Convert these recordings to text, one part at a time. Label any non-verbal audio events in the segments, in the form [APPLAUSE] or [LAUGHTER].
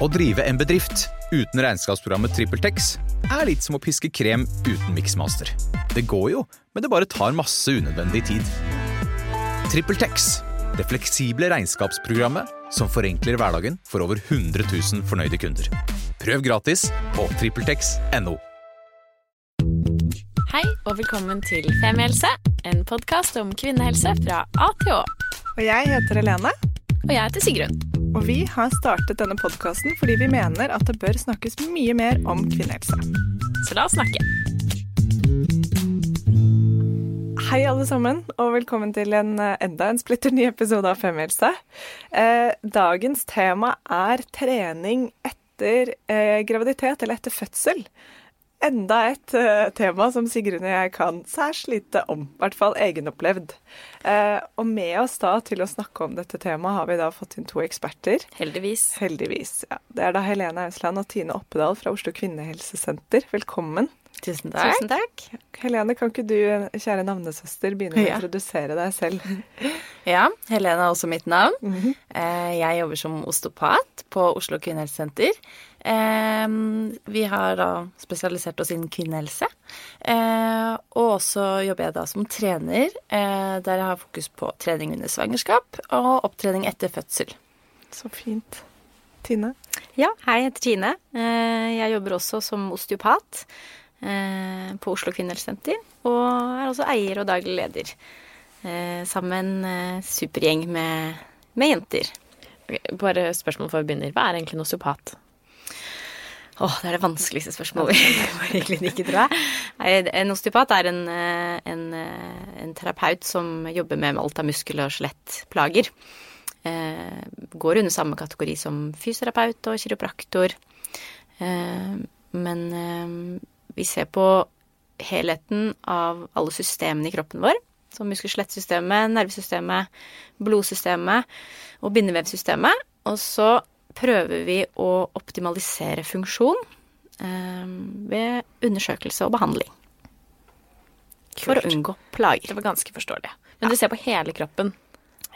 Å drive en bedrift uten regnskapsprogrammet TrippelTex er litt som å piske krem uten miksmaster. Det går jo, men det bare tar masse unødvendig tid. TrippelTex, det fleksible regnskapsprogrammet som forenkler hverdagen for over 100 000 fornøyde kunder. Prøv gratis på TrippelTex.no. Hei og velkommen til Femihelse, en podkast om kvinnehelse fra A til Å. Og jeg heter Helene. Og jeg heter Sigrun. Og vi har startet denne podkasten fordi vi mener at det bør snakkes mye mer om kvinnehelse. Så la oss snakke. Hei, alle sammen, og velkommen til en, eh, enda en splitter ny episode av Femhelse. Eh, dagens tema er trening etter eh, graviditet, eller etter fødsel. Enda et eh, tema som Sigrun og jeg kan særs lite om, i hvert fall egenopplevd. Eh, og med oss da til å snakke om dette temaet har vi da fått inn to eksperter. Heldigvis. Heldigvis. Ja. Det er da Helene Ausland og Tine Oppedal fra Oslo kvinnehelsesenter. Velkommen. Tusen takk. Tusen takk. Helene, kan ikke du, kjære navnesøster, begynne med å Ja. introdusere deg selv? [LAUGHS] Ja, Helene er også mitt navn. Mm -hmm. Jeg jobber som osteopat på Oslo kvinnehelsesenter. Eh, Vi har da spesialisert oss innen kvinnehelse. Eh, Og også jobber jeg da som trener, eh, der jeg har fokus på trening under svangerskap og opptrening etter fødsel. Så fint. Tine? Ja, hei, jeg heter Tine. Eh, Jeg jobber også som osteopat eh, på Oslo kvinnehelsesenter. Og er også eier og daglig leder. eh, Sammen med en supergjeng med, med jenter. Bare spørsmål før vi begynner. Hva er egentlig en osteopat? Åh, det er det vanskeligste spørsmålet i [LAUGHS] klinikken, tror jeg. En osteopat er en, eh, en, eh, en terapeut som jobber med alt av muskel- og skjelettplager. Eh, går under samme kategori som fysioterapeut og kiropraktor. Men vi ser på helheten av alle systemene i kroppen vår. Som muskel-skjelettsystemet, nervesystemet, blodsystemet og bindevevsystemet. Og så prøver vi å optimalisere funksjon eh, ved undersøkelse og behandling. For å unngå plager. Det var ganske forståelig. Men du ser på hele kroppen.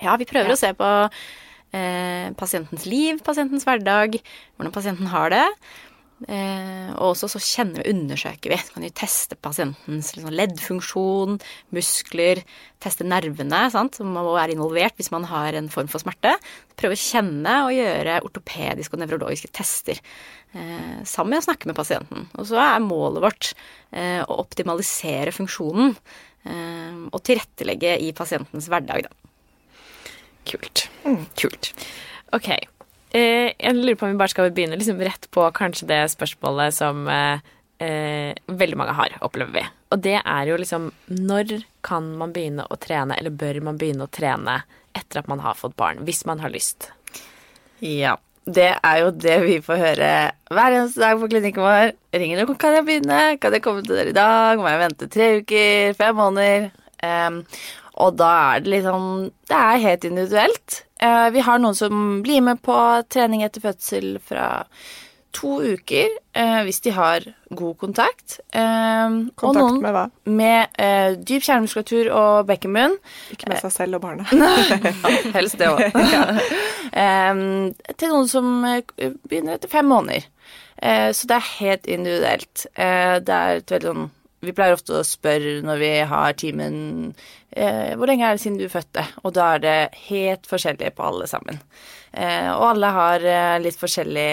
Ja, vi prøver å se på eh, pasientens liv, pasientens hverdag, hvordan pasienten har det. Eh, og også så kjenner vi, undersøker vi. Så kan vi teste pasientens liksom, leddfunksjon, muskler, teste nervene, sant, som må være involvert hvis man har en form for smerte. Prøve å kjenne og gjøre ortopediske og nevrologiske tester. Eh, sammen med å snakke med pasienten. Og så er målet vårt eh, å optimalisere funksjonen. Eh, og tilrettelegge i pasientens hverdag, da. Kult. Kult. Ok. Eh, jeg lurer på om vi bare skal begynne liksom rett på kanskje det spørsmålet som eh, eh, veldig mange har, opplever vi. Og det er jo liksom Når kan man begynne å trene, eller bør man begynne å trene etter at man har fått barn, hvis man har lyst? Ja, det er jo det vi får høre hver eneste dag på klinikken vår. Ringer og kan jeg begynne? Kan jeg komme til dere i dag? Må jeg vente tre uker? Fem måneder? Em, og da er det liksom Det er helt individuelt. Eh, vi har noen som blir med på trening etter fødsel fra to uker, eh, hvis de har god kontakt. Og Kontakt noen med hva? med eh, dyp kjernemuskulatur og bekkenbunn. Ikke med seg selv og barnet. [LAUGHS] [LAUGHS] Helst det òg. [LAUGHS] til noen som eh, begynner etter fem måneder. Eh, så det er helt individuelt. Eh, det er et veldig sånn Vi pleier ofte å spørre når vi har timen eh, Hvor lenge er det siden du fødte? Og da er det helt forskjellig på alle sammen. Eh, og alle har eh, litt forskjellig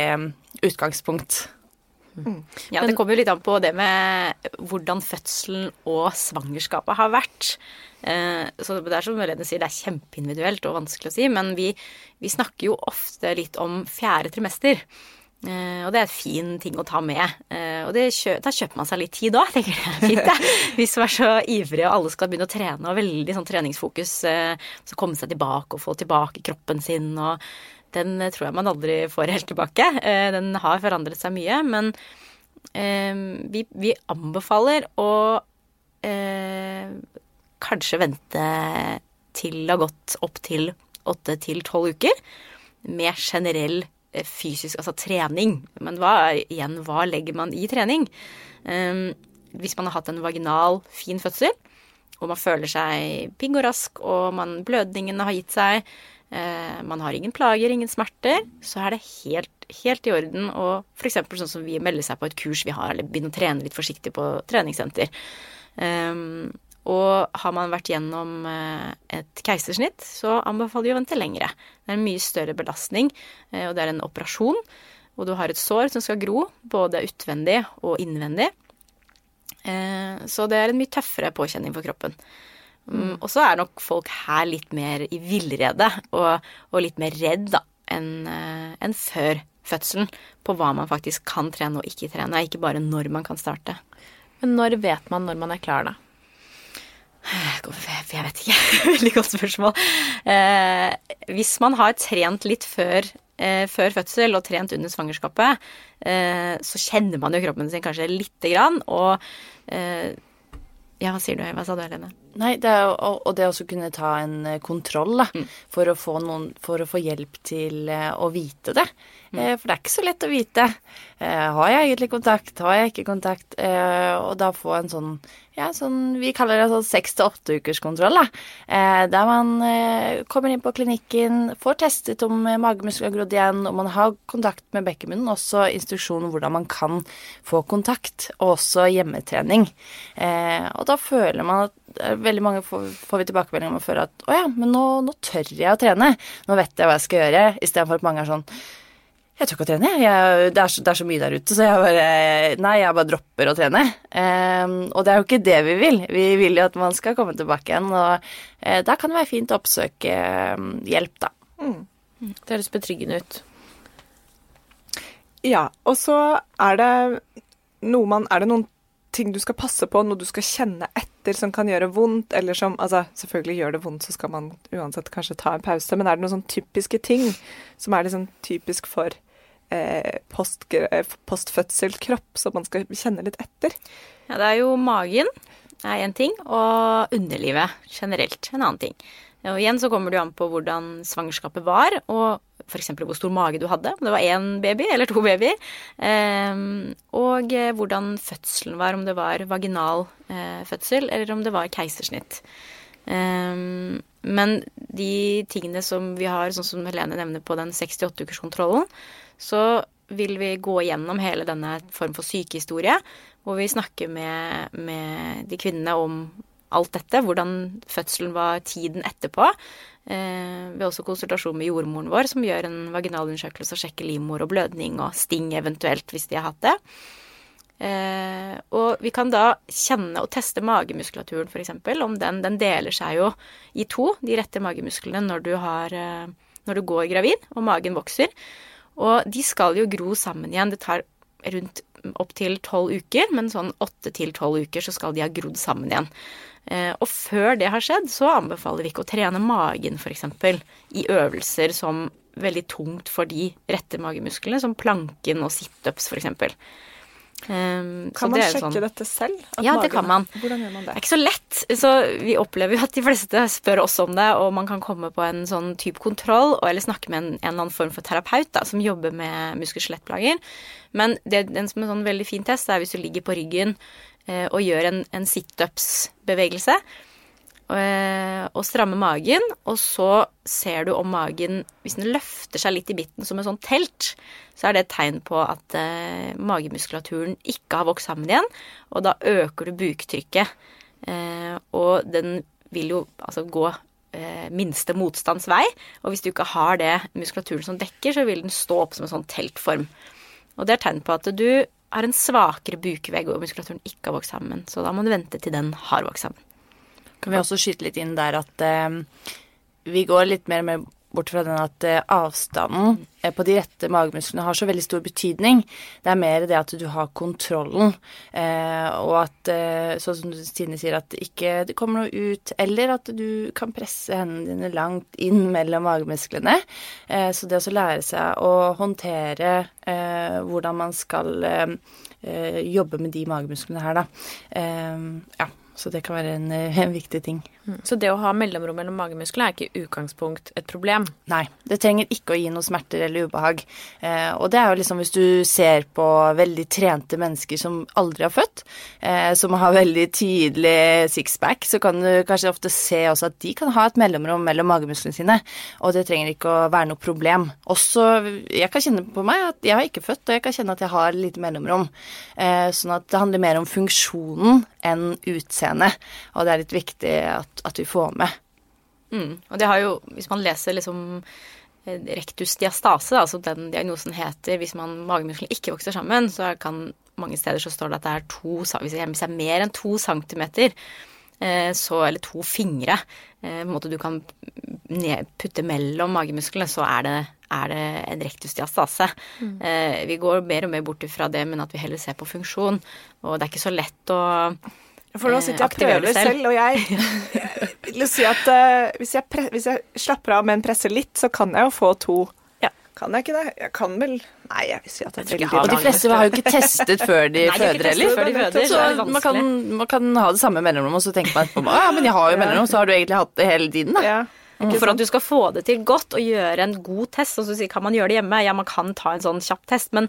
utgangspunkt. utgangspunkt. Ja, det kommer jo litt an på det med hvordan fødselen og svangerskapet har vært. Eh, Så det er som Helene sier, det er kjempeindividuelt og vanskelig å si, men vi, vi snakker jo ofte litt om fjerde trimester. Eh, og det er en fin ting å ta med. Eh, og kjø da kjøper man seg litt tid òg, [LAUGHS] tenker jeg. Fint, det. Hvis man er så ivrig og alle skal begynne å trene og veldig sånn treningsfokus, eh, så komme seg tilbake og få tilbake kroppen sin og den tror jeg man aldri får helt tilbake. Den har forandret seg mye, men vi, vi anbefaler å eh, kanskje vente til det har gått opp til åtte til tolv uker med generell eh, fysisk, altså trening. Men hva, igjen, hva legger man i trening? Um, hvis man har hatt en vaginal, fin fødsel, og man føler seg pigg og rask, og man, blødningene har gitt seg, uh, man har ingen plager, ingen smerter, så er det helt, helt i orden å f.eks. sånn som vi melder seg på et kurs vi har, eller begynne å trene litt forsiktig på treningssenter. Um, og har man vært gjennom eh, et keisersnitt, så anbefaler vi å vente lengre. Det er en mye større belastning, eh, og det er en operasjon. Og du har et sår som skal gro, både utvendig og innvendig. Eh, så det er en mye tøffere påkjenning for kroppen. Mm. Og så er nok folk her litt mer i villrede og, og, litt mer redd da, enn en før fødselen på hva man faktisk kan trene og ikke trene, ikke bare når man kan starte. Men når vet man når man er klar, da? Jeg vet ikke. [LAUGHS] Veldig godt spørsmål. Eh, hvis man har trent litt før, eh, før, fødsel og trent under svangerskapet, eh, så kjenner man jo kroppen sin kanskje lite grann. Og eh, ja, hva sier du? Hva sa du, Helene? Nei, det er, og, det å kunne ta en eh, kontroll, da. Mm. For, å få noen, for å få hjelp til eh, å vite det. Mm. For det er ikke så lett å vite. Har jeg egentlig kontakt? Har jeg ikke kontakt? Og da få en sånn ja, sånn, vi kaller det sånn seks til åtte ukers kontroll. Da. Eh, der man eh, kommer inn på klinikken, får testet om eh, magemuskler har grodd igjen, og man har kontakt med bekkenmunnen. Også instruksjon om hvordan man kan få kontakt, og også hjemmetrening. Eh, og da føler man at eh, veldig mange får, får vi tilbakemeldinger om å føle at å ja, men nå, nå tør jeg å trene. Nå vet jeg hva jeg skal gjøre, istedenfor at mange er sånn jeg tør ikke å trene, jeg. Det er, så, det, er så, mye der ute, så jeg bare Nei, jeg bare dropper å trene. Um, og det er jo ikke det vi vil. Vi vil jo at man skal komme tilbake igjen, og uh, da kan det være fint å oppsøke um, hjelp, da. Mm. Det høres betryggende ut. Ja, og så er det noe man Er det noen ting du skal passe på, noe du skal kjenne etter som kan gjøre vondt, eller som Altså, selvfølgelig gjør det vondt, så skal man uansett kanskje ta en pause, men er det noen sånn typiske ting som er liksom typisk for eh, post, postfødselkropp, som man skal kjenne litt etter? Ja, det er jo magen er én ting, og underlivet generelt en annen ting. Og igjen så kommer det jo an på hvordan svangerskapet var, og f.eks. hvor stor mage du hadde, om det var én baby eller to babyer. Ehm, og eh, hvordan fødselen var, om det var vaginal eh, fødsel eller om det var keisersnitt. Men de tingene som vi har, sånn som Helene nevner på den 68-ukerskontrollen, så vil vi gå gjennom hele denne form for sykehistorie, hvor vi snakker med, med de kvinnene om alt dette, hvordan fødselen var tiden etterpå. Eh, vi har også konsultasjon med jordmoren vår, som gjør en vaginalundersøkelse og sjekker livmor og blødning og sting eventuelt, hvis de har hatt det. Eh, og vi kan da kjenne og teste magemuskulaturen, f.eks. Om den, den deler seg jo i to, de rette magemusklene, når du, har, eh, når du går gravid og magen vokser. Og de skal jo gro sammen igjen. Det tar rundt opptil tolv uker, men sånn åtte til tolv uker så skal de ha grodd sammen igjen. Eh, og før det har skjedd, så anbefaler vi ikke å trene magen, f.eks. i øvelser som veldig tungt for de rette magemusklene, som planken og situps, f.eks. Um, kan man sjekke sånn, dette selv? Ja, det kan man. Hvordan gjør man det? Det er ikke så lett. Så vi opplever jo at de fleste spør oss om det, og man kan komme på en sånn type kontroll, eller snakke med en, en eller annen form for terapeut da, som jobber med muskel-skjelettplager. Men det, den som er en sånn veldig fin test, er hvis du ligger på ryggen og gjør en, en situps-bevegelse. Eh, og strammer magen, og så ser du om magen Hvis den løfter seg litt i midten som en sånn telt, så er det et tegn på at eh, magemuskulaturen ikke har vokst sammen igjen, og da øker du buktrykket. Eh, og den vil jo altså gå eh, minste motstands vei, og hvis du ikke har det muskulaturen som dekker, så vil den stå opp som en sånn teltform. Og det er tegn på at du har en svakere bukvegg og muskulaturen ikke har vokst sammen. Så da må du vente til den har vokst sammen. Kan vi også skyte litt inn der at eh, vi går litt mer med bort fra den at eh, avstanden eh, på de rette magemusklene har så veldig stor betydning. Det er mer det at du har kontrollen, eh, og at sånn som Stine sier, at det ikke kommer noe ut, eller at du kan presse hendene dine langt inn mellom magemusklene. Så det å lære seg å håndtere hvordan man skal jobbe med de magemusklene her, da. Ja, så det kan være en, en viktig ting. Så det å ha mellomrom mellom magemusklene er ikke i utgangspunkt et problem? Nei, det trenger ikke å gi noe smerter eller ubehag. Eh, og det er jo liksom hvis du ser på veldig trente mennesker som aldri har født, eh, som har veldig tydelig sixpack, så kan du kanskje ofte se også at de kan ha et mellomrom mellom magemusklene sine, og det trenger ikke å være noe problem. Også, jeg kan kjenne på meg at jeg har ikke født, og jeg kan kjenne at jeg har lite mellomrom. Eh, sånn at det handler mer om funksjonen enn utseendet, og det er litt viktig at at, vi får med. Mm. Og det har jo, hvis man leser liksom eh, rectus diastase, altså den diagnosen heter hvis man magemusklene ikke vokser sammen, så kan mange steder så står det at det er to Hvis det er mer enn to centimeter, eh, så, eller to fingre eh, på en måte du kan putte mellom magemusklene, så er det, er det en rektusdiastase. Mm. Vi går mer og mer bort fra det, men at vi heller ser på funksjon. Og det er ikke så lett å for nå sitter jeg og prøver selv. selv, og jeg, [LAUGHS] jeg vil si at uh, hvis, jeg pre, hvis, jeg slapper av, men presser litt, så kan jeg jo få to. Ja. Kan jeg ikke det? Jeg kan vel Nei, jeg vil si at det er veldig Og de fleste har jo ikke testet før de [LAUGHS] Nei, føder heller. Så man kan, man kan, ha det samme mellomrom, og så tenker man etterpå ja, men jeg har jo [LAUGHS] mellomrom, så har du egentlig hatt det hele tiden, da. Ja. Mm. For at du skal få det til godt og gjøre en god test, og så kan man gjøre det hjemme. Ja, man kan ta en sånn kjapp test, men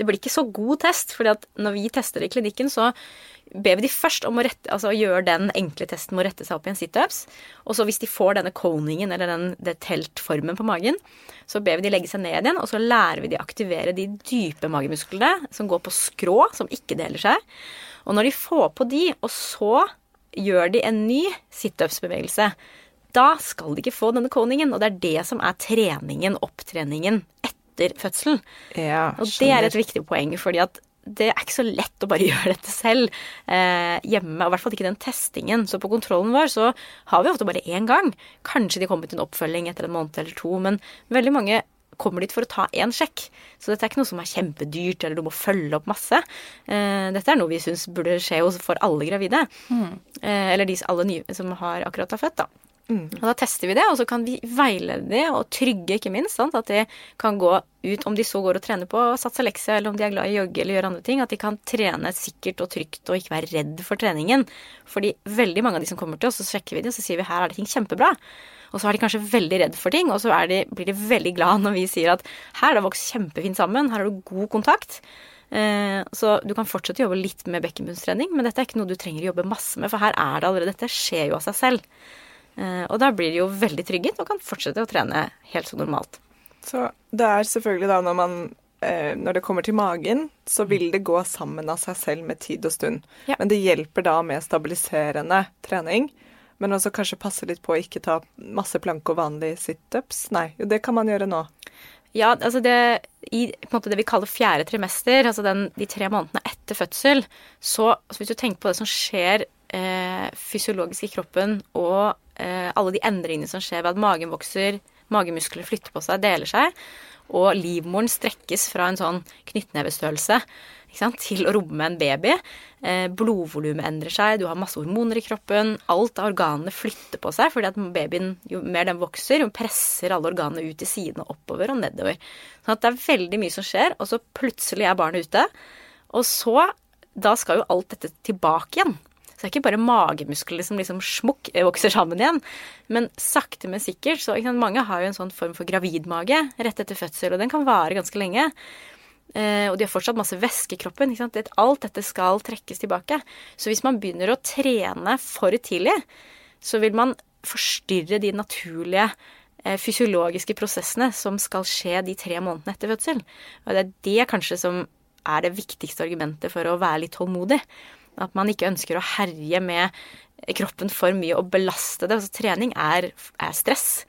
det blir ikke så god test. fordi at når vi tester i klinikken, så ber vi de først om å, rette, altså, gjøre den enkle testen med å rette seg opp i en situps. Og så hvis de får denne coningen, eller den, teltformen på magen, så ber vi de legge seg ned igjen, og så lærer vi de å aktivere de dype magemusklene som går på skrå, som ikke deler seg. Og når de får på de, og så gjør de en ny situpsbevegelse, da skal de ikke få denne coningen. Og det er det som er treningen, opptreningen, etter fødselen. Ja, og det er et viktig poeng, fordi at det er ikke så lett å bare [LAUGHS] gjøre dette selv eh, hjemme. Og i hvert fall ikke den testingen. Så på kontrollen vår så har vi ofte bare én gang. Kanskje de kommer til en oppfølging etter en måned eller to. Men veldig mange kommer dit for å ta én sjekk. Så dette er ikke noe som er kjempedyrt, eller du må følge opp masse. Eh, dette er noe vi syns burde skje for alle gravide. Mm. Eh, eller de alle nye som har akkurat har født, da. Mm. Og Da tester vi det, og så kan vi veilede de, og trygge ikke minst. Sant? At de kan gå ut, om de så går og trener på Sats lekser, eller om de er glad i å jogge eller gjøre andre ting, at de kan trene sikkert og trygt og ikke være redd for treningen. Fordi veldig mange av de som kommer til oss, så sjekker vi det, og så sier vi her er det ting kjempebra. Og så er de kanskje veldig redd for ting, og så de, blir de veldig glad når vi sier at her har det vokst kjempefint sammen, her har du god kontakt. Eh, så du kan fortsette å jobbe litt med bekkenbunnstrening, men dette er ikke noe du trenger å jobbe masse med, for her er det allerede Dette skjer jo av seg selv. Eh, og da blir de jo veldig trygget og kan fortsette å trene helt så normalt. Så det er selvfølgelig da når man eh, når det kommer til magen, så vil det gå sammen av seg selv med tid og stund. Ja. Men det hjelper da med stabiliserende trening. Men også kanskje passe litt på å ikke ta masse planke og vanlig situps. Nei, jo, det kan man gjøre nå. Ja, altså det I det vi kaller fjerde trimester, altså den, de tre månedene etter fødsel, så altså hvis du tenker på det som skjer eh, fysiologisk i kroppen og Eh, alle de endringene som skjer ved at magen vokser, magemuskler flytter på seg, deler seg, og livmoren strekkes fra en sånn knyttnevestørrelse til å romme en baby. Eh, blodvolumet endrer seg, du har masse hormoner i kroppen. Alt av organene flytter på seg, fordi at babyen, jo mer den vokser, jo presser alle organene ut til sidene, oppover og nedover. Sånn at det er veldig mye som skjer, og så plutselig er barnet ute. Og så Da skal jo alt dette tilbake igjen. Så det er ikke bare magemuskler som liksom smukk eh, vokser sammen igjen. Men sakte, men sikkert. Så mange har jo en sånn form for gravidmage rett etter fødsel, og den kan vare ganske lenge. Eh, og de har fortsatt masse væske i kroppen. Alt dette skal trekkes tilbake. Så hvis man begynner å trene for tidlig, så vil man forstyrre de naturlige eh, fysiologiske prosessene som skal skje de tre månedene etter fødsel. Og det er det kanskje som er det viktigste argumentet for å være litt tålmodig. At man ikke ønsker å herje med kroppen for mye og belaste det. Altså, trening er, er stress.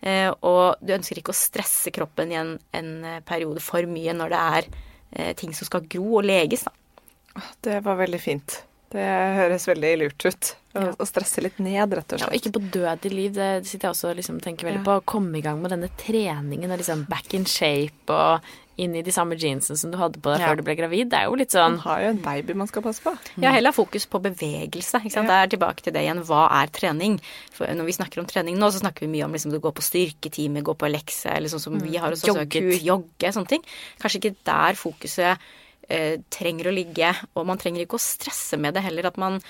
Eh, og du ønsker ikke å stresse kroppen i en, en, periode for mye når det er eh, ting som skal gro og leges. Da. Det var veldig fint. Det høres veldig lurt ut. Å, ja. å stresse litt ned, rett og slett. Ja, og ikke på død i liv. Det sitter jeg også og liksom tenker veldig ja. på. Å komme i gang med denne treningen og liksom back in shape og inn i de samme jeansene som du hadde på deg ja. før du ble gravid. Det er jo litt sånn Man har jo en baby man skal passe på. Ja, heller fokus på bevegelse. Ikke sant? Ja. Det er tilbake til det igjen. Hva er trening? For når vi snakker om trening nå, så snakker vi mye om liksom å gå på styrketime, gå på lekse, eller sånn som mm. vi har hos oss, jogge, sånn jogge, sånne ting. Kanskje ikke der fokuset eh, trenger å ligge. Og man trenger ikke å stresse med det heller, at man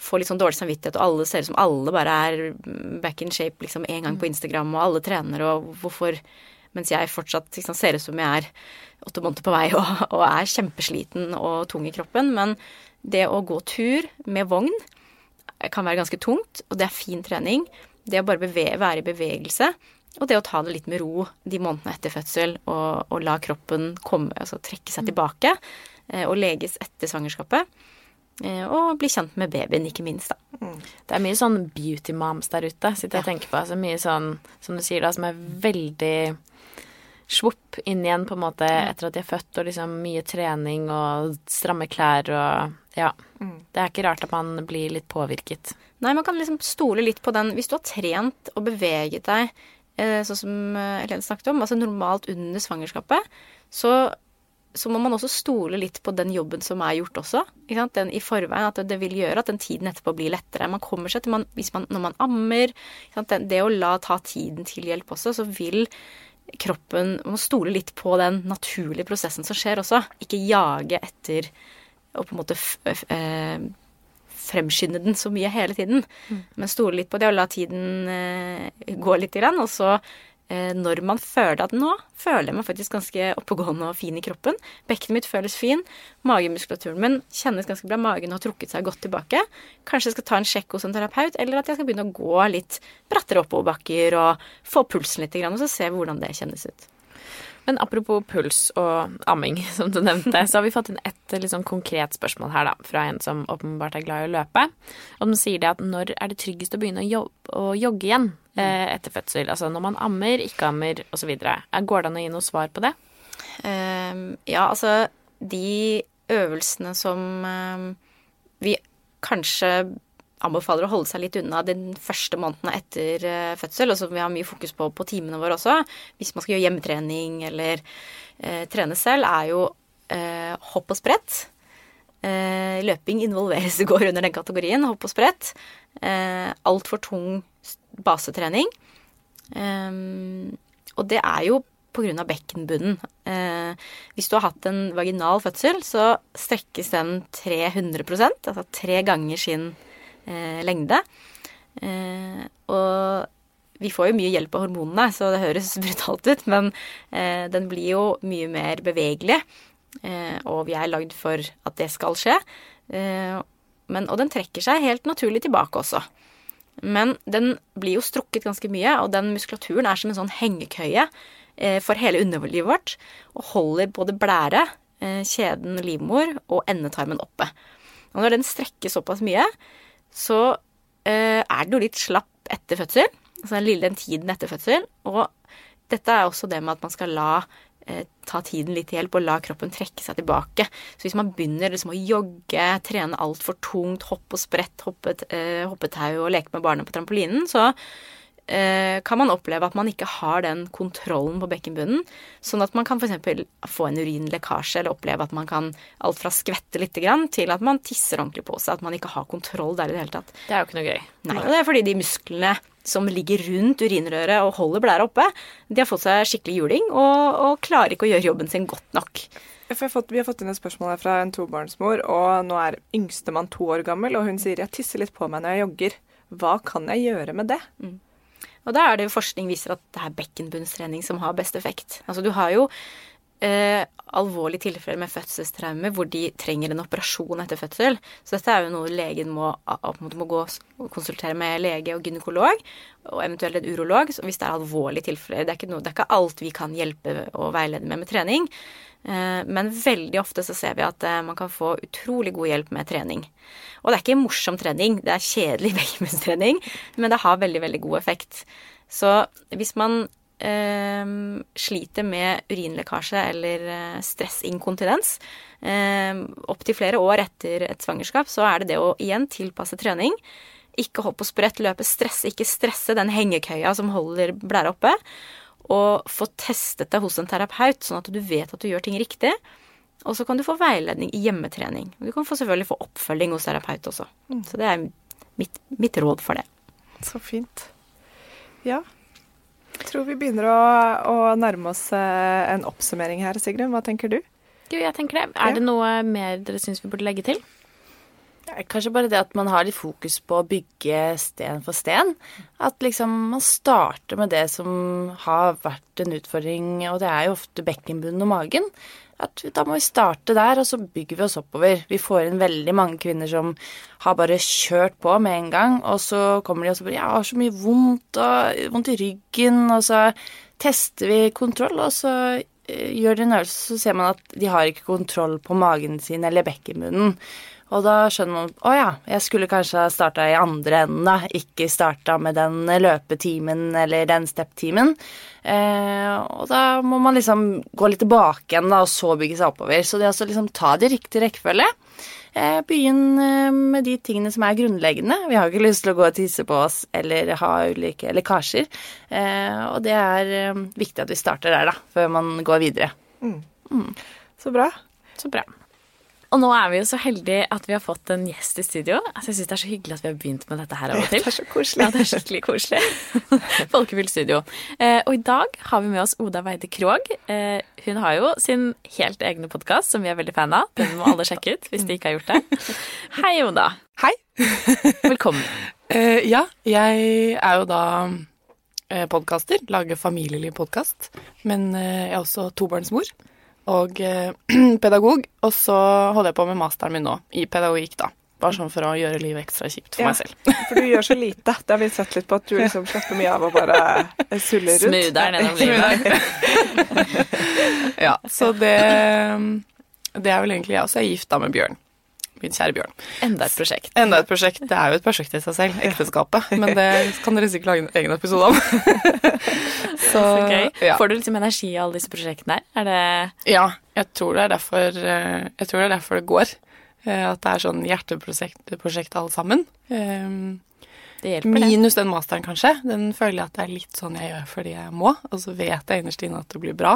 får litt sånn dårlig samvittighet, og alle ser ut som alle bare er back in shape liksom en gang på Instagram, og alle trener, og hvorfor Mens jeg fortsatt liksom, ser ut som jeg er åtte måneder på vei og, og er kjempesliten og tung i kroppen. Men det å gå tur med vogn kan være ganske tungt, og det er fin trening. Det å bare bevege, være i bevegelse, og det å ta det litt med ro de månedene etter fødsel, og, og la kroppen komme, altså trekke seg tilbake, eh, og leges etter svangerskapet. Eh, og bli kjent med babyen, ikke minst, da. Mm. Det er mye sånn beauty moms der ute, sitter jeg og tenker på. Altså mye sånn, som du sier, da, som er veldig svopp inn igjen, på en måte, etter at de er født, og liksom mye trening og stramme klær og Ja. Mm. Det er ikke rart at man blir litt påvirket. Nei, man kan liksom stole litt på den Hvis du har trent og beveget deg eh, sånn som eh, Helene snakket om, altså normalt under svangerskapet, så så må man også stole litt på den jobben som er gjort også. Den i forveien, At det vil gjøre at den tiden etterpå blir lettere. Man kommer seg til man, man, Når man ammer Det å la ta tiden til hjelp også, så vil kroppen Man må stole litt på den naturlige prosessen som skjer også. Ikke jage etter og på en måte eh, fremskynde den så mye hele tiden. Mm. Men stole litt på det og la tiden eh, gå litt, og så når man føler at nå føler jeg meg faktisk ganske oppegående og fin i kroppen. Bekkenet mitt føles fin. Magemuskulaturen min kjennes ganske bra. Magen har trukket seg godt tilbake. Kanskje jeg skal ta en sjekk hos en terapeut, eller at jeg skal begynne å gå litt brattere oppoverbakker og få pulsen litt, og så se hvordan det kjennes ut. Men apropos puls og amming, [LAUGHS] som du nevnte, så har vi fått inn et litt sånn konkret spørsmål her, da, fra en som åpenbart er glad i å løpe. Og den sier det at når er det tryggest å begynne å, jobbe, å jogge igjen eh, etter fødsel? Altså når man ammer, ikke ammer osv. Går det an å gi noe svar på det? Um, ja, altså de øvelsene som um, vi kanskje anbefaler å holde seg litt unna den første måneden etter uh, fødsel, og som vi har mye fokus på på timene våre også, hvis man skal gjøre hjemmetrening eller eh, trene selv, er jo eh, hopp og sprett. løping involveres, går under den kategorien. Hopp og sprett. Eh, Altfor tung basetrening. og det er jo pga. bekkenbunnen. Eh, hvis du har hatt en vaginal fødsel, så strekkes den 300% altså tre ganger sin eh, lengde. Eh, og vi får jo mye hjelp av hormonene, så det høres [LAUGHS] brutalt ut, men eh, den blir jo mye mer bevegelig. Eh, og vi er lagd for at det skal skje. Eh, men, og den trekker seg helt naturlig tilbake også. Men den blir jo strukket ganske mye, og den muskulaturen er som en sånn hengekøye eh, for hele underlivet vårt og holder både blære, kjeden livmor og endetarmen oppe. Og når den strekker såpass mye, så eh, er den jo litt slapp etter fødsel. Altså den lille den tiden etter fødsel. Og dette er også det med at man skal la eh, ta tiden litt til hjelp og la kroppen trekke seg tilbake. Så hvis man begynner liksom å jogge, trene altfor tungt, hoppe og sprett, hoppe, eh, hoppetau og leke med barna på trampolinen, så kan man oppleve at man ikke har den kontrollen på bekkenbunnen. Sånn at man kan f.eks. få en urinlekkasje, eller oppleve at man kan alt fra skvette litt grann, til at man tisser ordentlig på seg. At man ikke har kontroll der i det hele tatt. Det er jo ikke noe gøy. Nei, og det er fordi de musklene som ligger rundt urinrøret og holder blæra oppe, de har fått seg skikkelig juling og, og klarer ikke å gjøre jobben sin godt nok. Fått, vi har fått inn et spørsmål her fra en tobarnsmor, og nå er yngstemann to år gammel, og hun sier jeg tisser litt på meg når jeg jogger. Hva kan jeg gjøre med det? Mm. Og da er det jo forskning viser at det er bekkenbunnstrening som har best effekt. Altså du har jo eh, alvorlige tilfeller med fødselstraumer hvor de trenger en operasjon etter fødsel. Så dette er jo noe legen må, må gå og konsultere med lege og gynekolog, og eventuelt en urolog hvis det er alvorlige tilfeller. Det er ikke, noe, det er ikke alt vi kan hjelpe og veilede med med trening. Eh, men veldig ofte så ser vi at eh, man kan få utrolig god hjelp med trening. Og det er ikke morsom trening, det er kjedelig [LAUGHS] bekkenbunnstrening, men det har veldig, veldig god effekt. Så hvis man sliter med urinlekkasje eller eh, stressinkontinens eh, opptil flere år etter et svangerskap, så er det det å igjen tilpasse trening. Ikke hoppe og sprett, løpe, stresse, ikke stresse den hengekøya som holder blæra oppe og få testet deg hos en terapeut, sånn at du vet at du gjør ting riktig. Og så kan du få veiledning i hjemmetrening. Du kan få selvfølgelig få oppfølging hos terapeut også. Mm. Så det er mitt, mitt, råd for det. Så fint. Ja. Jeg tror vi begynner å, å nærme oss eh, en oppsummering her, Sigrun. Hva tenker du? jeg tenker det. Er det noe mer dere syns vi burde legge til? Kanskje bare det at man har litt fokus på å bygge sten for sten. At liksom man starter med det som har vært en utfordring, og det er jo ofte bekkenbunnen og magen. At da må vi starte der, og så bygger vi oss oppover. Vi får inn veldig mange kvinner som har bare kjørt på med en gang, og så kommer de og så bare 'Jeg har så mye vondt, og vondt i ryggen', og så tester vi kontroll, og så gjør en øvelse, så ser man at de har ikke kontroll på magen sin eller bekkenbunnen. Og da skjønner man å ja, jeg skulle kanskje ha starta i andre enden, da. Ikke starta med den løpetimen eller den step-timen. Eh, og da må man liksom gå litt tilbake igjen, da, og så bygge seg oppover. Så det er altså liksom ta det i riktig rekkefølge. Eh, Begynn eh, med de tingene som er grunnleggende. Vi har ikke lyst til å gå og tisse på oss eller ha ulike lekkasjer. Eh, og det er viktig at vi starter der, da, før man går videre. Så bra. Så bra. Og nå er vi jo så heldige at vi har fått en gjest i studio. Altså, jeg syns det er så hyggelig at vi har begynt med dette her av og til. Det er så koselig. Ja, det er skikkelig koselig. [LAUGHS] Folkefylt studio. Eh, og i dag har vi med oss Oda Weide Krogh. Eh, hun har jo sin helt egne podkast som vi er veldig fan av. Den må alle sjekke ut hvis de ikke har gjort det. Hei, Oda. Hei. [LAUGHS] [LAUGHS] Velkommen. Eh, ja, jeg er jo da eh, podkaster, lager familielig podkast. Men eh, jeg er også tobarnsmor og eh, [CLEARS THROAT] pedagog. Og så holder jeg på med masteren min nå, i pedagogikk, da. Bare sånn for å gjøre livet ekstra kjipt for Ja. meg selv. [LAUGHS] For du gjør så lite. Det har vi sett litt på at du liksom slapper mye av og bare suller rundt. Smoother gjennom livet. [LAUGHS] Ja, så det, det er vel egentlig jeg også. Jeg er gift da med Bjørn. Min kjære Bjørn. Enda et prosjekt. Enda et prosjekt. Det er jo et prosjekt i seg selv, ekteskapet. [LAUGHS] Men det kan dere sikkert lage en egen episode om. [LAUGHS] Så, ja. Får du liksom energi av alle disse prosjektene her? Er det Ja, jeg tror det er derfor, eh, jeg tror det, er derfor det går. Eh, At det er sånn hjerteprosjekt alle sammen. Eh, Det hjelper. Minus den masteren, kanskje. Den føler jeg at det er litt sånn jeg gjør fordi jeg må. Og så vet jeg innerst inne at det blir bra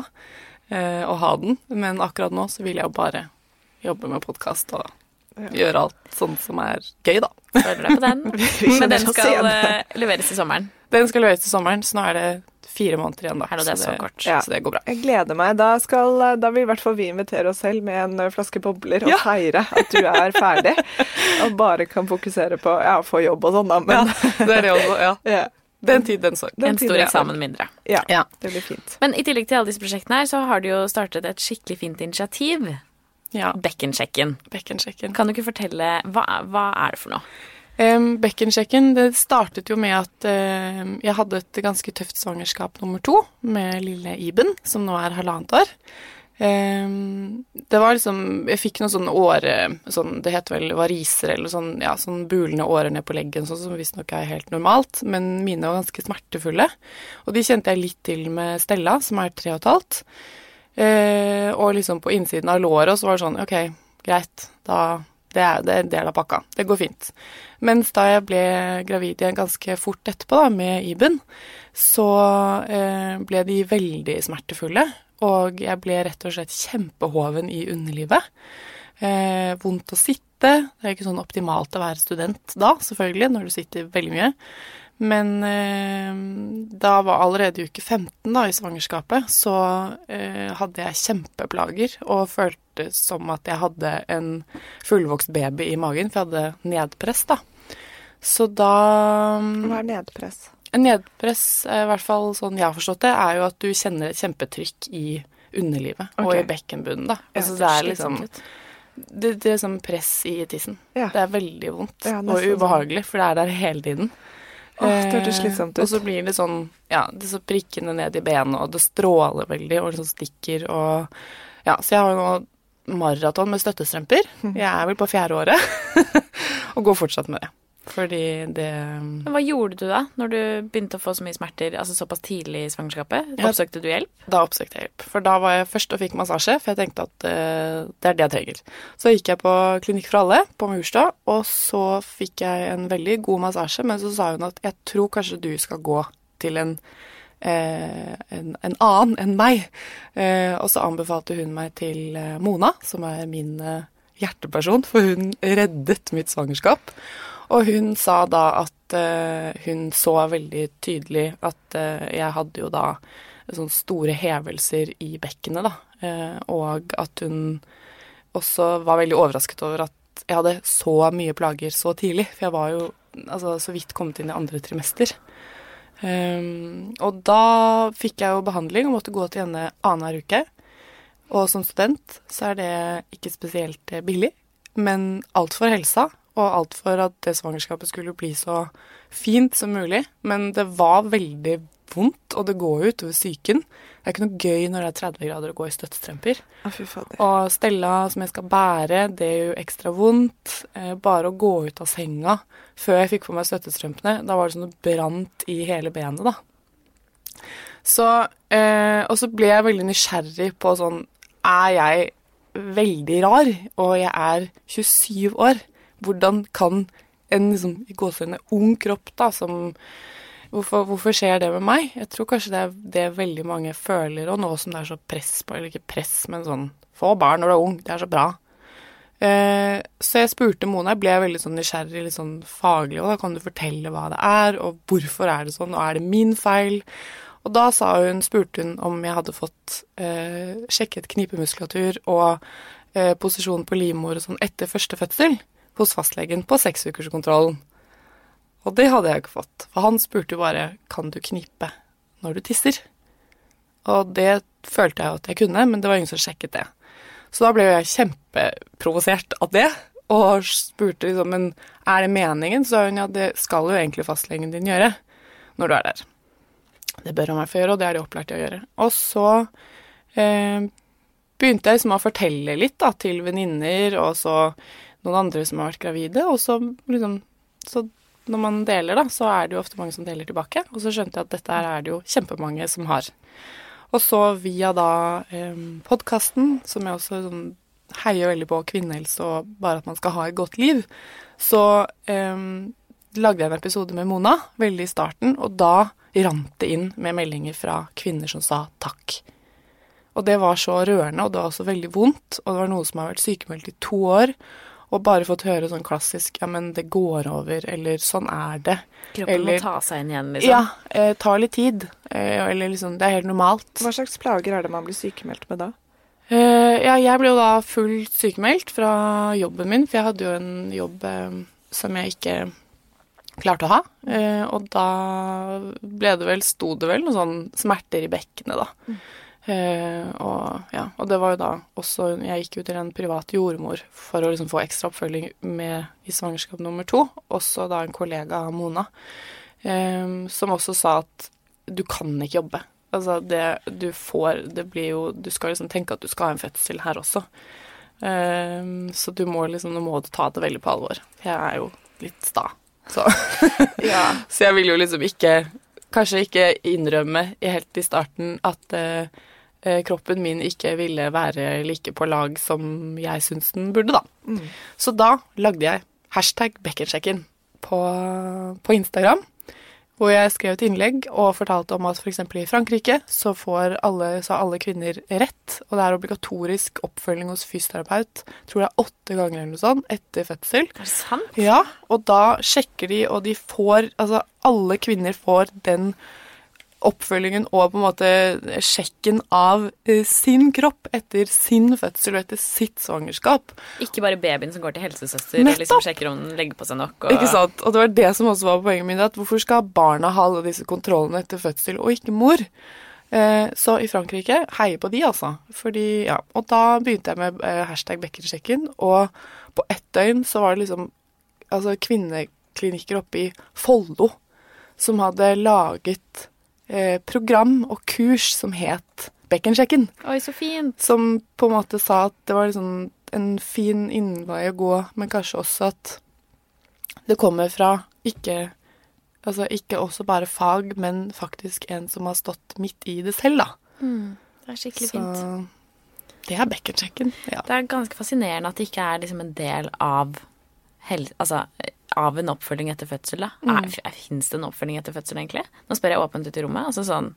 eh, å ha den. Men akkurat nå så vil jeg jo bare jobbe med podkast og gjøre alt sånt som er gøy, da. Føler deg på den. [LAUGHS] Men den skal eh, leveres til sommeren. Den skal leveres til sommeren, så nå er det fire måneder igjen, da. Er det det så kort? Ja. Så det går bra. Jeg gleder meg. Da, skal, da vil i hvert fall vi invitere oss selv med en flaske bobler og Ja. feire at du er [LAUGHS] ferdig. Og bare kan fokusere på ja, få jobb og sånn, da. Men Det er det også, ja. [LAUGHS] ja. Den tid, den sorg. En stor eksamen mindre. Ja, Ja. det blir fint. Men i tillegg til alle disse prosjektene her, så har du jo startet et skikkelig fint initiativ. Ja, Bekkensjekken. bekkensjekken. Kan du ikke fortelle hva, hva er det for noe? Um, bekkensjekken det startet jo med at eh, jeg hadde et ganske tøft svangerskap nummer to med lille Iben, som nå er halvannet år. Um, det var liksom Jeg fikk noen sånne åre sånn, Det heter vel variser eller sånn, ja, sånn bulende årer ned på leggen, sånn som visstnok er helt normalt, men mine var ganske smertefulle. Og de kjente jeg litt til med Stella, som er tre og et halvt. Eh, og liksom på innsiden av låret, så var det sånn Ok, greit, da det er, en del av pakka. Det går fint. Mens da jeg ble gravid igjen ganske fort etterpå, da, med Iben, så eh, ble de veldig smertefulle. Og jeg ble rett og slett kjempehoven i underlivet. Eh, vondt å sitte. Det er ikke sånn optimalt å være student da, selvfølgelig, når du sitter veldig mye. Men eh, da var allerede uke 15 da, i svangerskapet, så eh, hadde jeg kjempeplager og følte som at jeg hadde en fullvokst baby i magen, for jeg hadde nedpress, da. Så da Hva er nedpress? Nedpress, eh, i hvert fall sånn jeg har forstått det, er jo at du kjenner et kjempetrykk i underlivet og i bekkenbunnen, da. Ja, Altså, det det er liksom det, det er som press i tissen. Ja. Det er veldig vondt Ja, og sånn. ubehagelig, for det er der hele tiden. Åh, det hørtes Eh, slitsomt ut. Og så blir det sånn, ja, det så prikkende ned i benet, og det stråler veldig, og sånn stikker, og ja, så jeg har jo nå maraton med støttestrømper. Mhm. Jeg er vel på fjerde året, [LAUGHS] og går fortsatt med det. Fordi det hva gjorde du da, når du begynte å få så mye smerter altså såpass tidlig i svangerskapet? Ja. Oppsøkte du hjelp? Da oppsøkte jeg hjelp. For da var jeg først og fikk massasje, for jeg tenkte at uh, det er det jeg trenger. Så gikk jeg på Klinikk for alle på Murstad, og så fikk jeg en veldig god massasje, men så sa hun at jeg tror kanskje du skal gå til en, eh, en, en annen enn meg. Eh, og så anbefalte hun meg til eh, Mona, som er min eh, hjerteperson, for hun reddet mitt svangerskap. Og hun sa da at eh, hun så veldig tydelig at eh, jeg hadde jo da sånne store hevelser i bekkenet, da. Eh, og at hun også var veldig overrasket over at jeg hadde så mye plager så tidlig. For jeg var jo altså, så vidt kommet inn i andre trimester. Um, og da fikk jeg jo behandling og måtte gå til henne annenhver uke. Og som student så er det ikke spesielt billig, men alt for helsa, og alt for at det svangerskapet skulle bli så fint som mulig. Men det var veldig vondt, og det går ut over psyken. Det er ikke noe gøy når det er 30 grader å gå i støttestrømper. og Stella som jeg skal bære, det gjør jo ekstra vondt. Eh, bare å gå ut av senga før jeg fikk på meg støttestrømpene, da var det sånn det brant i hele benet, da. Så eh, Og så ble jeg veldig nysgjerrig på sånn Er jeg veldig rar, og jeg er 27 år? Hvordan kan en liksom, gåsehudene ung kropp da, som Hvorfor, hvorfor, skjer det med meg? Jeg tror kanskje det er det veldig mange føler, og nå som det er så press på Eller ikke press, men sånn Få barn når du er ung, det er så bra. Eh, så jeg spurte Mona, jeg ble veldig sånn nysgjerrig, litt sånn faglig, og da kan du fortelle hva det er, og hvorfor er det sånn, og er det min feil? Og da hun, spurte hun om jeg hadde fått eh, sjekket knipemuskulatur og eh, posisjon på livmor og sånn etter første fødsel hos fastlegen på seksukerskontrollen. Og det hadde jeg ikke fått, for han spurte jo bare kan du knipe når du tisser. Og det følte jeg jo at jeg kunne, men det var ingen som sjekket det. Så da ble jeg kjempeprovosert av det, og spurte liksom men er det meningen? Så sa hun ja, det skal jo egentlig fastlegen din gjøre når du er der. Det bør han hvert fall gjøre, og det er de opplært til å gjøre. Og så eh, begynte jeg liksom å fortelle litt da, til venninner og så noen andre som har vært gravide, og så liksom Så når man deler, da, så er det jo ofte mange som deler tilbake. Og så skjønte jeg at dette her er det jo kjempemange som har. Og så via da eh, podkasten, som jeg også sånn, heier veldig på kvinnehelse og bare at man skal ha et godt liv, så eh, lagde jeg en episode med Mona veldig i starten, og da rant det inn med meldinger fra kvinner som sa takk. Og det var så rørende, og det var også veldig vondt, og det var noe som har vært sykemeldt i to år og bare fått høre sånn klassisk 'ja, men det går over', eller 'sånn er det'. Kroppen eller, må ta seg inn igjen, liksom? Ja. Eh, tar litt tid. Eh, eller liksom Det er helt normalt. Hva slags plager er det man blir sykemeldt med da? Eh, ja, jeg ble jo da fullt sykemeldt fra jobben min, for jeg hadde jo en jobb eh, som jeg ikke klarte å ha. Eh, og da ble det vel, sto det vel noen sånn smerter i bekkenet, da. Mm. Eh, og, ja, og det var jo da også Jeg gikk jo til en privat jordmor for å liksom få ekstra oppfølging med, i svangerskap nummer to. Også da en kollega av Mona, eh, som også sa at du kan ikke jobbe. Altså det du får Det blir jo Du skal liksom tenke at du skal ha en fødsel her også. Eh, så du må liksom Nå må du ta det veldig på alvor. Jeg er jo litt sta. Så, [LAUGHS] ja. [LAUGHS] så jeg vil jo liksom ikke Kanskje ikke innrømme helt i starten at uh, kroppen min ikke ville være like på lag som jeg syns den burde, da. Mm. Så da lagde jeg hashtag bekkensjekken på, på, Instagram. Hvor jeg skrev et innlegg og fortalte om at f.eks. i Frankrike så får alle, så alle kvinner rett, og det er obligatorisk oppfølging hos fysioterapeut, tror det er åtte ganger eller noe sånt, etter fødsel. Er det sant? Ja, og da sjekker de, og de får Altså, alle kvinner får den oppfølgingen og på en måte sjekken av eh, sin kropp etter sin fødsel og etter sitt svangerskap. Ikke bare babyen som går til helsesøster Nettopp. og liksom sjekker om den legger på seg nok. Og... Ikke sant. Og det var det som også var poenget mitt, at hvorfor skal barna ha alle disse kontrollene etter fødsel, og ikke mor? Eh, så i Frankrike heier på de, altså. Fordi, ja. Og da begynte jeg med eh, hashtag bekkensjekken, og på ett døgn så var det liksom altså kvinneklinikker oppe i Follo som hadde laget program og kurs som het Bekkensjekken. Oi, så fint. Som på en måte sa at det var liksom en fin innvei å gå, men kanskje også at det kommer fra ikke Altså ikke også bare fag, men faktisk en som har stått midt i det selv, da. Mm, det er skikkelig så, fint. Det er bekkensjekken. Ja. Det er ganske fascinerende at det ikke er liksom en del av altså, av en oppfølging etter fødsel, da? Mm. Fins det en oppfølging etter fødsel, egentlig? Nå spør jeg åpent ut i rommet. Altså sånn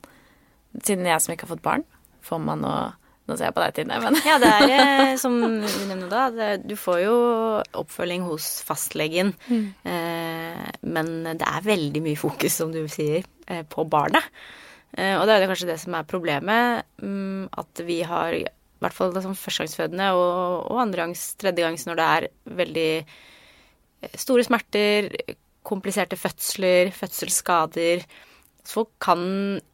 Siden jeg som ikke har fått barn, får man noe nå ser jeg på deg, Tine. Men. Ja, det er eh, [LAUGHS] som du nevner da, det, du får jo oppfølging hos fastlegen. Mm. Eh, men det er veldig mye fokus, som du sier, eh, på barnet. Eh, og det er kanskje det som er problemet, mm, at vi har i hvert fall som førstegangsfødende og, og andregangs, tredjegangs når det er veldig store smerter, kompliserte fødsler, fødselsskader. Folk kan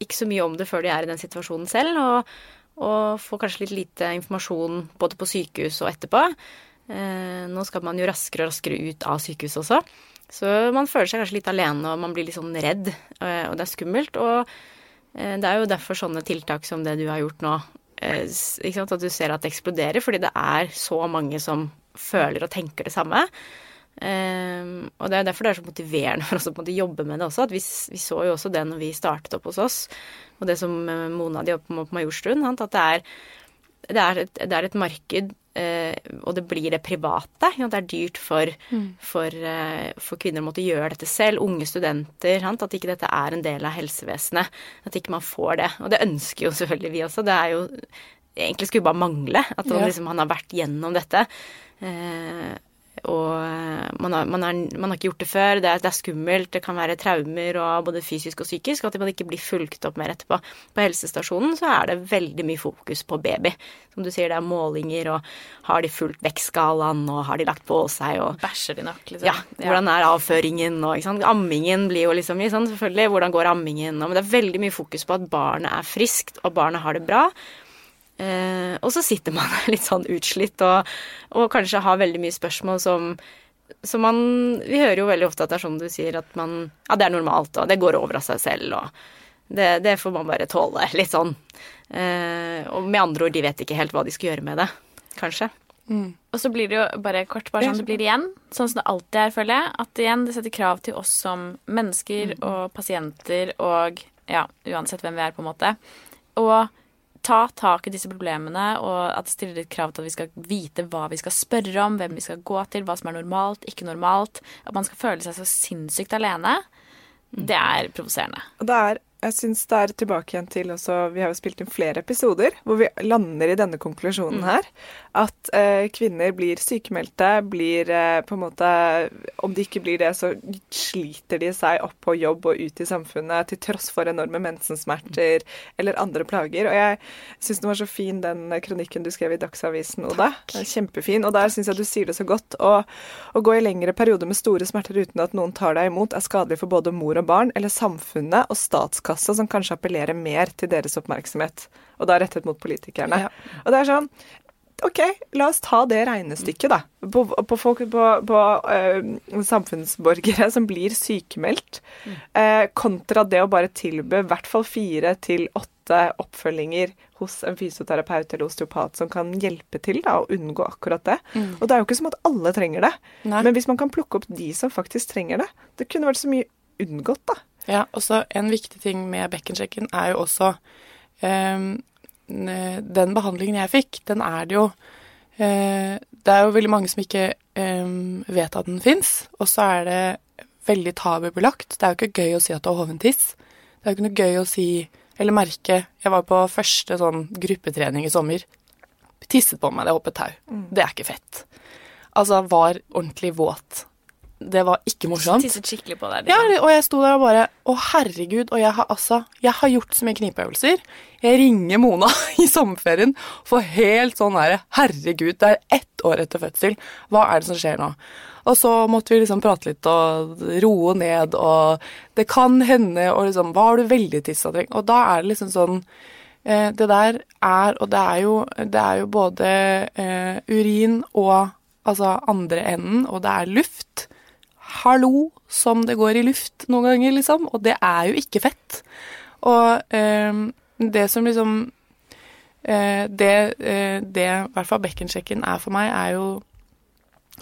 ikke så mye om det før de er i den situasjonen selv, og, og får kanskje litt lite informasjon både på sykehus og etterpå. Eh, nå skal man jo raskere og raskere ut av sykehuset også. Så man føler seg kanskje litt alene, og man blir litt sånn redd, eh, og det er skummelt. Og eh, det er jo derfor sånne tiltak som det du har gjort nå, at du ser at det eksploderer, fordi det er så mange som føler og tenker det samme. Um, og det er derfor det er så motiverende [LAUGHS] for oss å jobbe med det også. At vi, vi, så jo også det når vi startet opp hos oss, og det som Mona de jobber med på Majorstuen, at det er, det er, et, det er et marked Uh, og det blir det private. Ja, det er dyrt for, mm. for, uh, for, kvinner å måtte gjøre dette selv. Unge studenter. Sant? At ikke dette er en del av helsevesenet. At ikke man får det. Og det ønsker jo selvfølgelig vi også. Det er jo Egentlig skulle bare mangle at man, liksom, han har vært gjennom dette. Uh, og eh, man har, man, er, man har, ikke gjort det før, det er, det er, skummelt, det kan være traumer og både fysisk og psykisk, og at man ikke blir fulgt opp mer etterpå. På helsestasjonen så er det veldig mye fokus på baby. Som du sier, det er målinger, og har de fulgt vektskalaen, og har de lagt på seg, og Bæsjer de nok, liksom? Ja. Hvordan er avføringen, og ikke sant. Ammingen blir jo liksom sånn, selvfølgelig. Hvordan går ammingen? Og, men det er veldig mye fokus på at barnet er friskt, og barnet har det bra. Eh, og så sitter man [LAUGHS] litt sånn utslitt og, og, kanskje har veldig mye spørsmål som, som man Vi hører jo veldig ofte at det er sånn du sier, at man Ja, det er normalt, og det går over av seg selv, og det, det får man bare tåle. [LAUGHS] Litt sånn. Eh, og med andre ord, de vet ikke helt hva de skal gjøre med det, kanskje. Mm. Og så blir det jo bare kort bare sånn det blir igjen, sånn som det alltid er, føler jeg. At igjen, det setter krav til oss som mennesker mm. og pasienter og ja, uansett hvem vi er, på en måte. Og ta tak i disse problemene, og at det stiller et krav til at vi skal vite hva vi skal spørre om, hvem vi skal gå til, hva som er normalt, ikke normalt. At man skal føle seg så sinnssykt alene. Det er provoserende. Og det er jeg syns det er tilbake igjen til også Vi har jo spilt inn flere episoder hvor vi lander i denne konklusjonen mm. her. At eh, kvinner blir sykemeldte, blir eh, på en måte Om de ikke blir det, så sliter de seg opp på jobb og ut i samfunnet til tross for enorme mensensmerter eller andre plager. Og jeg syns den var så fin, den kronikken du skrev i Dagsavisen, Oda. Kjempefin. Og der syns jeg du sier det så godt. Å gå i lengre perioder med store smerter uten at noen tar deg imot, er skadelig for både mor og barn, eller samfunnet og statskassen kasse som kanskje appellerer mer til deres oppmerksomhet, og da rettet mot politikerne. Ja. Og det er sånn OK, la oss ta det regnestykket, da. På, på, folk, på, på uh, samfunnsborgere som blir sykemeldt, uh, kontra det å bare tilby i hvert fall fire til åtte oppfølginger hos en fysioterapeut eller osteopat som kan hjelpe til da, å unngå akkurat det. Mm. Og det er jo ikke som at alle trenger det, Nei. men hvis man kan plukke opp de som faktisk trenger det Det kunne vært så mye unngått, da. Ja, også en viktig ting med bekkensjekken er jo også um, Den behandlingen jeg fikk, den er det jo uh, Det er jo veldig mange som ikke um, vet at den fins, og så er det veldig tabubelagt. Det er jo ikke gøy å si at du har hoventiss. Det er jo ikke noe gøy å si eller merke Jeg var på første sånn gruppetrening i sommer. Tisset på meg da jeg hoppet tau. Mm. Det er ikke fett. Altså, var ordentlig våt det var ikke morsomt. Tisset skikkelig på deg. Ja, og jeg sto der og bare Å, herregud. Og jeg har altså Jeg har gjort så mye knipeøvelser. Jeg ringer Mona [LAUGHS] i sommerferien for helt sånn derre Herregud, det er ett år etter fødsel. Hva er det som skjer nå? Og så måtte vi liksom prate litt og roe ned, og det kan hende Og liksom Var du veldig tissetrengt? Og da er det liksom sånn eh, Det der er Og det er jo, det er jo både eh, urin og altså andre enden, og det er luft hallo som det går i luft noen ganger, liksom. Og det er jo ikke fett. Og eh, det som liksom eh, Det, eh, det i hvert fall bekkensjekken er for meg, er jo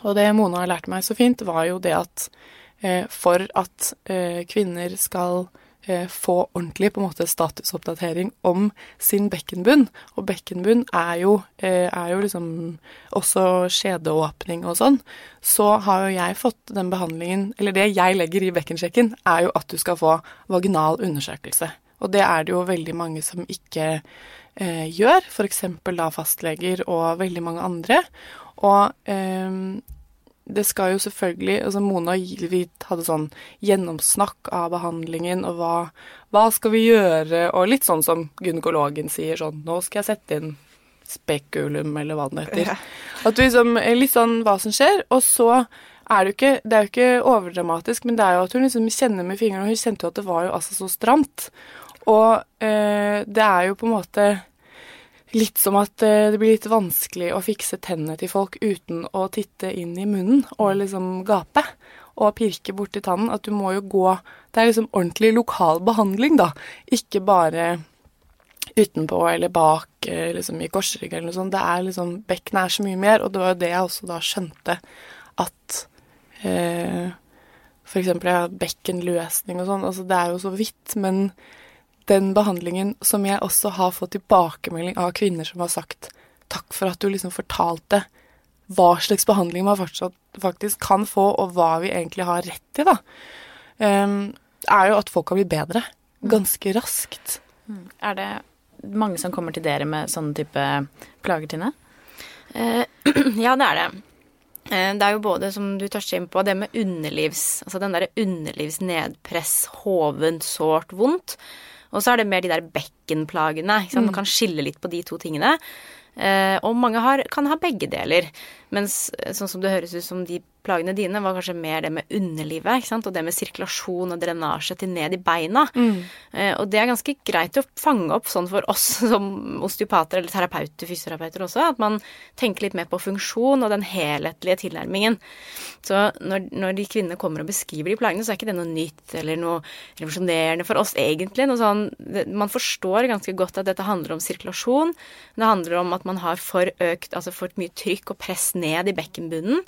Og det Mona har lært meg så fint, var jo det at eh, for at eh, kvinner skal få ordentlig på en måte statusoppdatering om sin bekkenbunn. Og bekkenbunn er jo, eh, er jo liksom også skjedeåpning og sånn. Så har jo jeg fått den behandlingen Eller det jeg legger i bekkensjekken, er jo at du skal få vaginal undersøkelse. Og det er det jo veldig mange som ikke eh, gjør, f.eks. da fastleger og veldig mange andre. Og eh, det skal jo selvfølgelig altså Mona vi hadde sånn gjennomsnakk av behandlingen og hva, hva skal vi gjøre, og litt sånn som gynekologen sier sånn Nå skal jeg sette inn spekulum, eller hva det heter. At du liksom Litt sånn hva som skjer, og så er det jo ikke Det er jo ikke overdramatisk, men det er jo at hun liksom kjenner med fingrene, og hun kjente jo at det var jo altså så stramt. Og eh, det er jo på en måte litt som at eh, det blir litt vanskelig å fikse tennene til folk uten å titte inn i munnen og liksom gape og pirke borti tannen. At du må jo gå Det er liksom ordentlig lokal behandling, da. Ikke bare utenpå eller bak, eh, liksom i korsrygg eller noe sånt. Det er liksom Bekkenet er så mye mer, og det var jo det jeg også da skjønte at eh, ja, bekkenløsning og sånn. Altså det er jo så vidt, men den behandlingen som jeg også har fått tilbakemelding av kvinner som har sagt takk for at du liksom fortalte hva slags behandling man fortsatt, faktisk kan få, og hva vi egentlig har rett til, da, um, er jo at folk kan bli bedre ganske raskt. Mm. Er det mange som kommer til dere med sånne type plager, Tine? Uh, ja, det er det. Uh, det er jo både, som du toucher inn på, det med underlivs Altså den derre underlivsnedpress, hovent, sårt, vondt. Og så er det mer de der bekkenplagene. Man mm. kan skille litt på de to tingene. Eh, og mange har, kan ha begge deler. Mens eh, sånn som det høres ut som de plagene dine var kanskje mer det med underlivet, ikke sant? og det med sirkulasjon og drenasje til ned i beina. Mm. Eh, og det er ganske greit å fange opp sånn for oss [LAUGHS] som osteopater eller terapeuter, fysioterapeuter også, at man tenker litt mer på funksjon og den helhetlige tilnærmingen. Så når, når de kvinnene kommer og beskriver de plagene, så er ikke det noe nytt eller noe revolusjonerende for oss egentlig. Sånn, det, man forstår ganske godt at dette handler om sirkulasjon. Det handler om at man har for økt, altså for mye trykk og press ned i bekkenbunnen.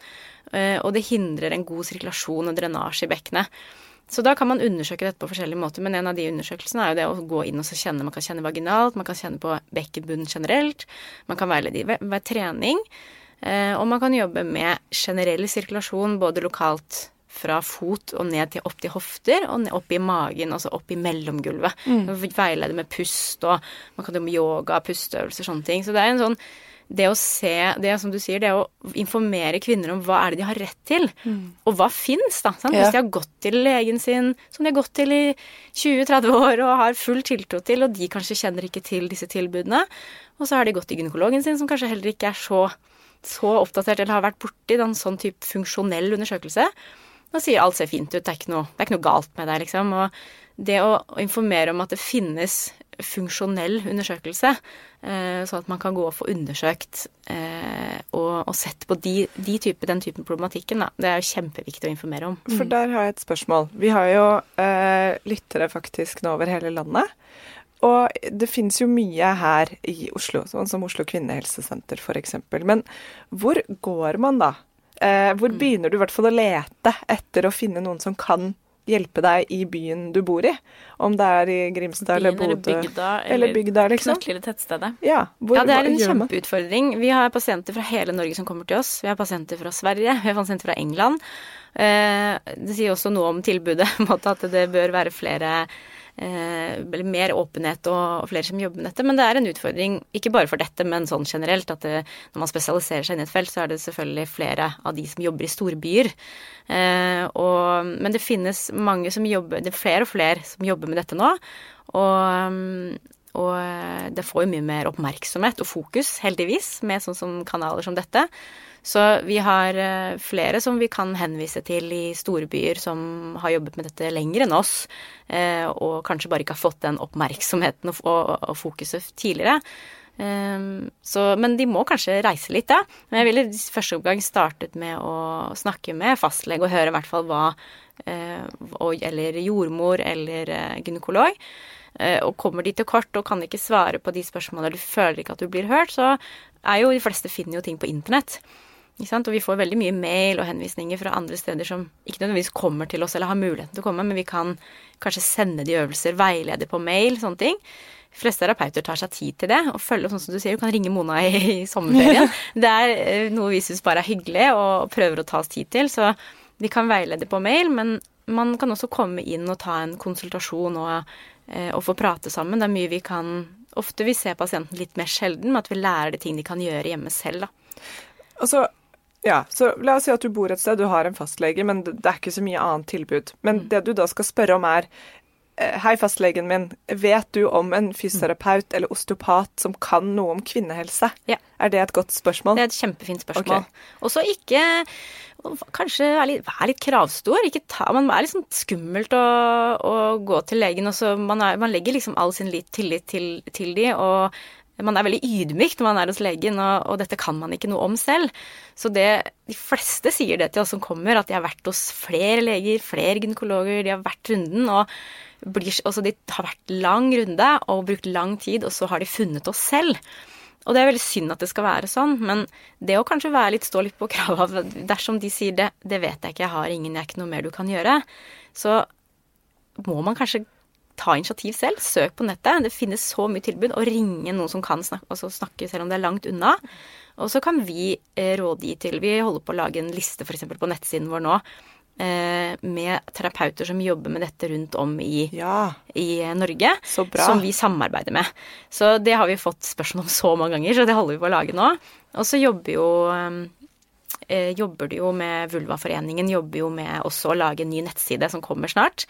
Eh, og det hindrer en god sirkulasjon og drenasje i bekkenet. Så da kan man undersøke dette på forskjellige måter, men en av de undersøkelsene er jo det å gå inn og kjenne. Man kan kjenne vaginalt, man kan kjenne på bekkenbunnen generelt, man kan veilede i ved trening, eh, og man kan jobbe med generell sirkulasjon både lokalt fra fot og ned til opp til hofter og opp i magen, altså opp i mellomgulvet. Mm. Veilede med pust, og man kan med yoga, pusteøvelser, sånne ting. Så det er en sånn det å se Det som du sier, det å informere kvinner om hva er det de har rett til, mm. og hva fins, da. Sant? Hvis de har gått til legen sin, som de har gått til i 20-30 år og har full tiltro til, og de kanskje kjenner ikke til disse tilbudene, og så har de gått til gynekologen sin, som kanskje heller ikke er så, så oppdatert eller har vært borti en sånn type funksjonell undersøkelse, og sier alt ser fint ut, det er ikke noe, er ikke noe galt med deg, liksom. Og det å informere om at det finnes funksjonell undersøkelse, eh, sånn at man kan gå og få undersøkt eh, og, og sett på de, de type, den typen problematikken. Da. Det er jo kjempeviktig å informere om. For der har jeg et spørsmål. Vi har jo eh, lyttere faktisk nå over hele landet. Og det finnes jo mye her i Oslo, sånn som Oslo kvinnehelsesenter f.eks. Men hvor går man da? Eh, hvor mm. begynner du i hvert fall å lete etter å finne noen som kan hjelpe deg i byen du bor i. Om det er i Grimstad eller Bodø. Eller bygda. Eller bygda, liksom. Knøttlille tettstedet. Ja, hvor, ja, det er en kjempeutfordring. Vi har pasienter fra hele Norge som kommer til oss. Vi har pasienter fra Sverige, vi har pasienter fra England. Eh, det sier også noe om tilbudet, [LAUGHS] at det bør være flere eh, mer åpenhet og, flere som jobber med dette. Men det er en utfordring, ikke bare for dette, men sånn generelt. At det, når man spesialiserer seg inn i et felt, så er det selvfølgelig flere av de som jobber i storbyer. Eh, men det finnes mange som jobber Det er flere og flere som jobber med dette nå. Og, og det får jo mye mer oppmerksomhet og fokus, heldigvis, med sånn som kanaler som dette. Så vi har eh, flere som vi kan henvise til i store byer som har jobbet med dette lenger enn oss, eh, og kanskje bare ikke har fått den oppmerksomheten og, fokuset tidligere. Um, så, men de må kanskje reise litt, da. Men jeg ville i første omgang startet med å snakke med fastlege og høre i hvert fall hva uh, Eller jordmor eller gynekolog. Og kommer de til kort og kan ikke svare på de spørsmålene, eller du føler ikke at du blir hørt, så er jo de fleste finner jo ting på internett. Og vi får veldig mye mail og henvisninger fra andre steder som ikke nødvendigvis kommer til oss eller har muligheten til å komme, men vi kan kanskje sende de øvelser, veilede på mail, sånne ting. De fleste terapeuter tar seg tid til det og følger sånn som du sier, du kan ringe Mona i, i sommerferien. [LAUGHS] det er eh, noe vi syns bare er hyggelig og prøver å ta oss tid til, så vi kan veilede på mail, men man kan også komme inn og ta en konsultasjon og, eh, og få prate sammen. Det er mye vi kan Ofte vi ser pasienten litt mer sjelden, men at vi lærer de ting de kan gjøre hjemme selv, da. Altså, Ja, så la oss si at du bor et sted, du har en fastlege, men det er ikke så mye annet tilbud. Men Mm. det du da skal spørre om er eh, Hei, fastlegen min, vet du om en fysioterapeut eller osteopat som kan noe om kvinnehelse? Ja. Er det et godt spørsmål? Det er et kjempefint spørsmål. Okay. Og så ikke Kanskje være litt, vær litt kravstor. Ikke ta, man er liksom skummelt å, å gå til legen, og så man, er, man legger liksom all sin lit, tillit til, til de, og man er veldig ydmyk når man er hos legen, og, og dette kan man ikke noe om selv. Så det, de fleste sier det til oss som kommer, at de har vært hos flere leger, flere gynekologer, de har vært runden, og blir, altså de har vært lang runde og brukt lang tid, og så har de funnet oss selv. Og det er veldig synd at det skal være sånn, men det å kanskje være litt, stå litt på krava Dersom de sier det, det vet jeg ikke, jeg har ingen, jeg er ikke noe mer du kan gjøre, så må man kanskje ta initiativ selv. Søk på nettet. Det finnes så mye tilbud. Og ringe noen som kan snakke, altså snakke selv om det er langt unna. Og så kan vi eh, rådgi til Vi holder på å lage en liste f.eks. på nettsiden vår nå eh, med terapeuter som jobber med dette rundt om i, Ja, i eh, Norge. Som vi samarbeider med. Så det har vi fått spørsmål om så mange ganger, så det holder vi på å lage nå. Og så jobber jo eh, jobber de jo med Vulvaforeningen jobber jo med også å lage en ny nettside som kommer snart.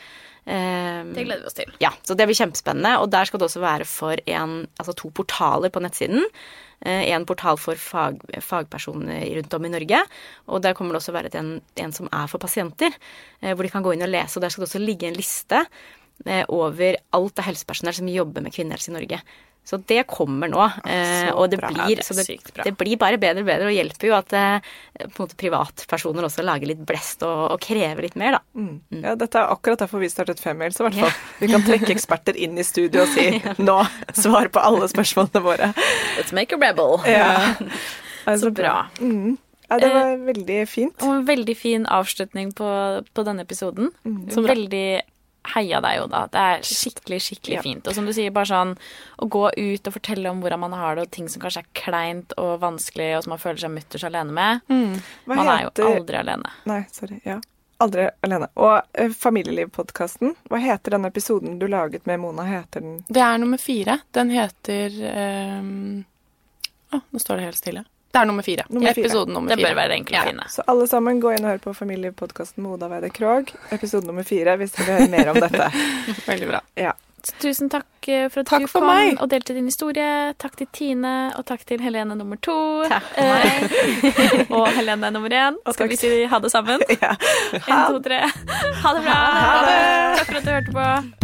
Eh, Det gleder vi oss til. ja, så det blir kjempespennende. Og der skal det også være for en, altså to portaler på nettsiden. Eh, En portal for fag, fagpersoner rundt om i Norge. Og der kommer det også være en, en som er for pasienter, eh, hvor de kan gå inn og lese. Og der skal det også ligge en liste eh, over alt av helsepersonell som jobber med kvinnehelse i Norge. Så det kommer nå. eh, så og det bra. blir, Det så det, sykt bra. det blir bare bedre og bedre, og hjelper jo at eh, på en måte privatpersoner også lager litt blest og, og krever litt mer, da. Mm. Ja, dette er akkurat derfor vi startet Femmils, i hvert fall. Vi kan trekke eksperter inn i studio og si [LAUGHS] nå, svar på alle spørsmålene våre. Let's make a rebel. Ja. [LAUGHS] Så bra. Mm. Ja, det var veldig fint. Og en veldig fin avslutning på, på denne episoden. Som veldig heia deg, Oda. Det er skikkelig, skikkelig fint. Og som du sier, bare sånn å gå ut og fortelle om hvordan man har det, og ting som kanskje er kleint og vanskelig, og som man føler seg mutters alene med. Mm. Man er jo aldri alene. Nei, sorry. Ja. Aldri alene. Og Familielivpodkasten, hva heter den episoden du laget med Mona? Heter den Det er nummer fire. Den heter um... Å, nå står det helt stille. Det er nummer fire. Nummer fire. Episoden nummer Det fire. bør være enkelt å finne. Så alle sammen, gå inn og hør på familiepodkasten med Oda Weide Krogh, episode nummer fire, hvis dere vil høre mer om dette. [LAUGHS] Veldig bra. Ja. Tusen takk eh, for at Takk du kom meg. og delte din historie. Takk til Tine, og takk til Helene nummer to. Takk for meg. Eh, [LAUGHS] og Helene nummer én. Og Skal takk vi si ha det sammen? [LAUGHS] Ja. En, to, tre. Ha det bra. Ha det. Takk for at du hørte på.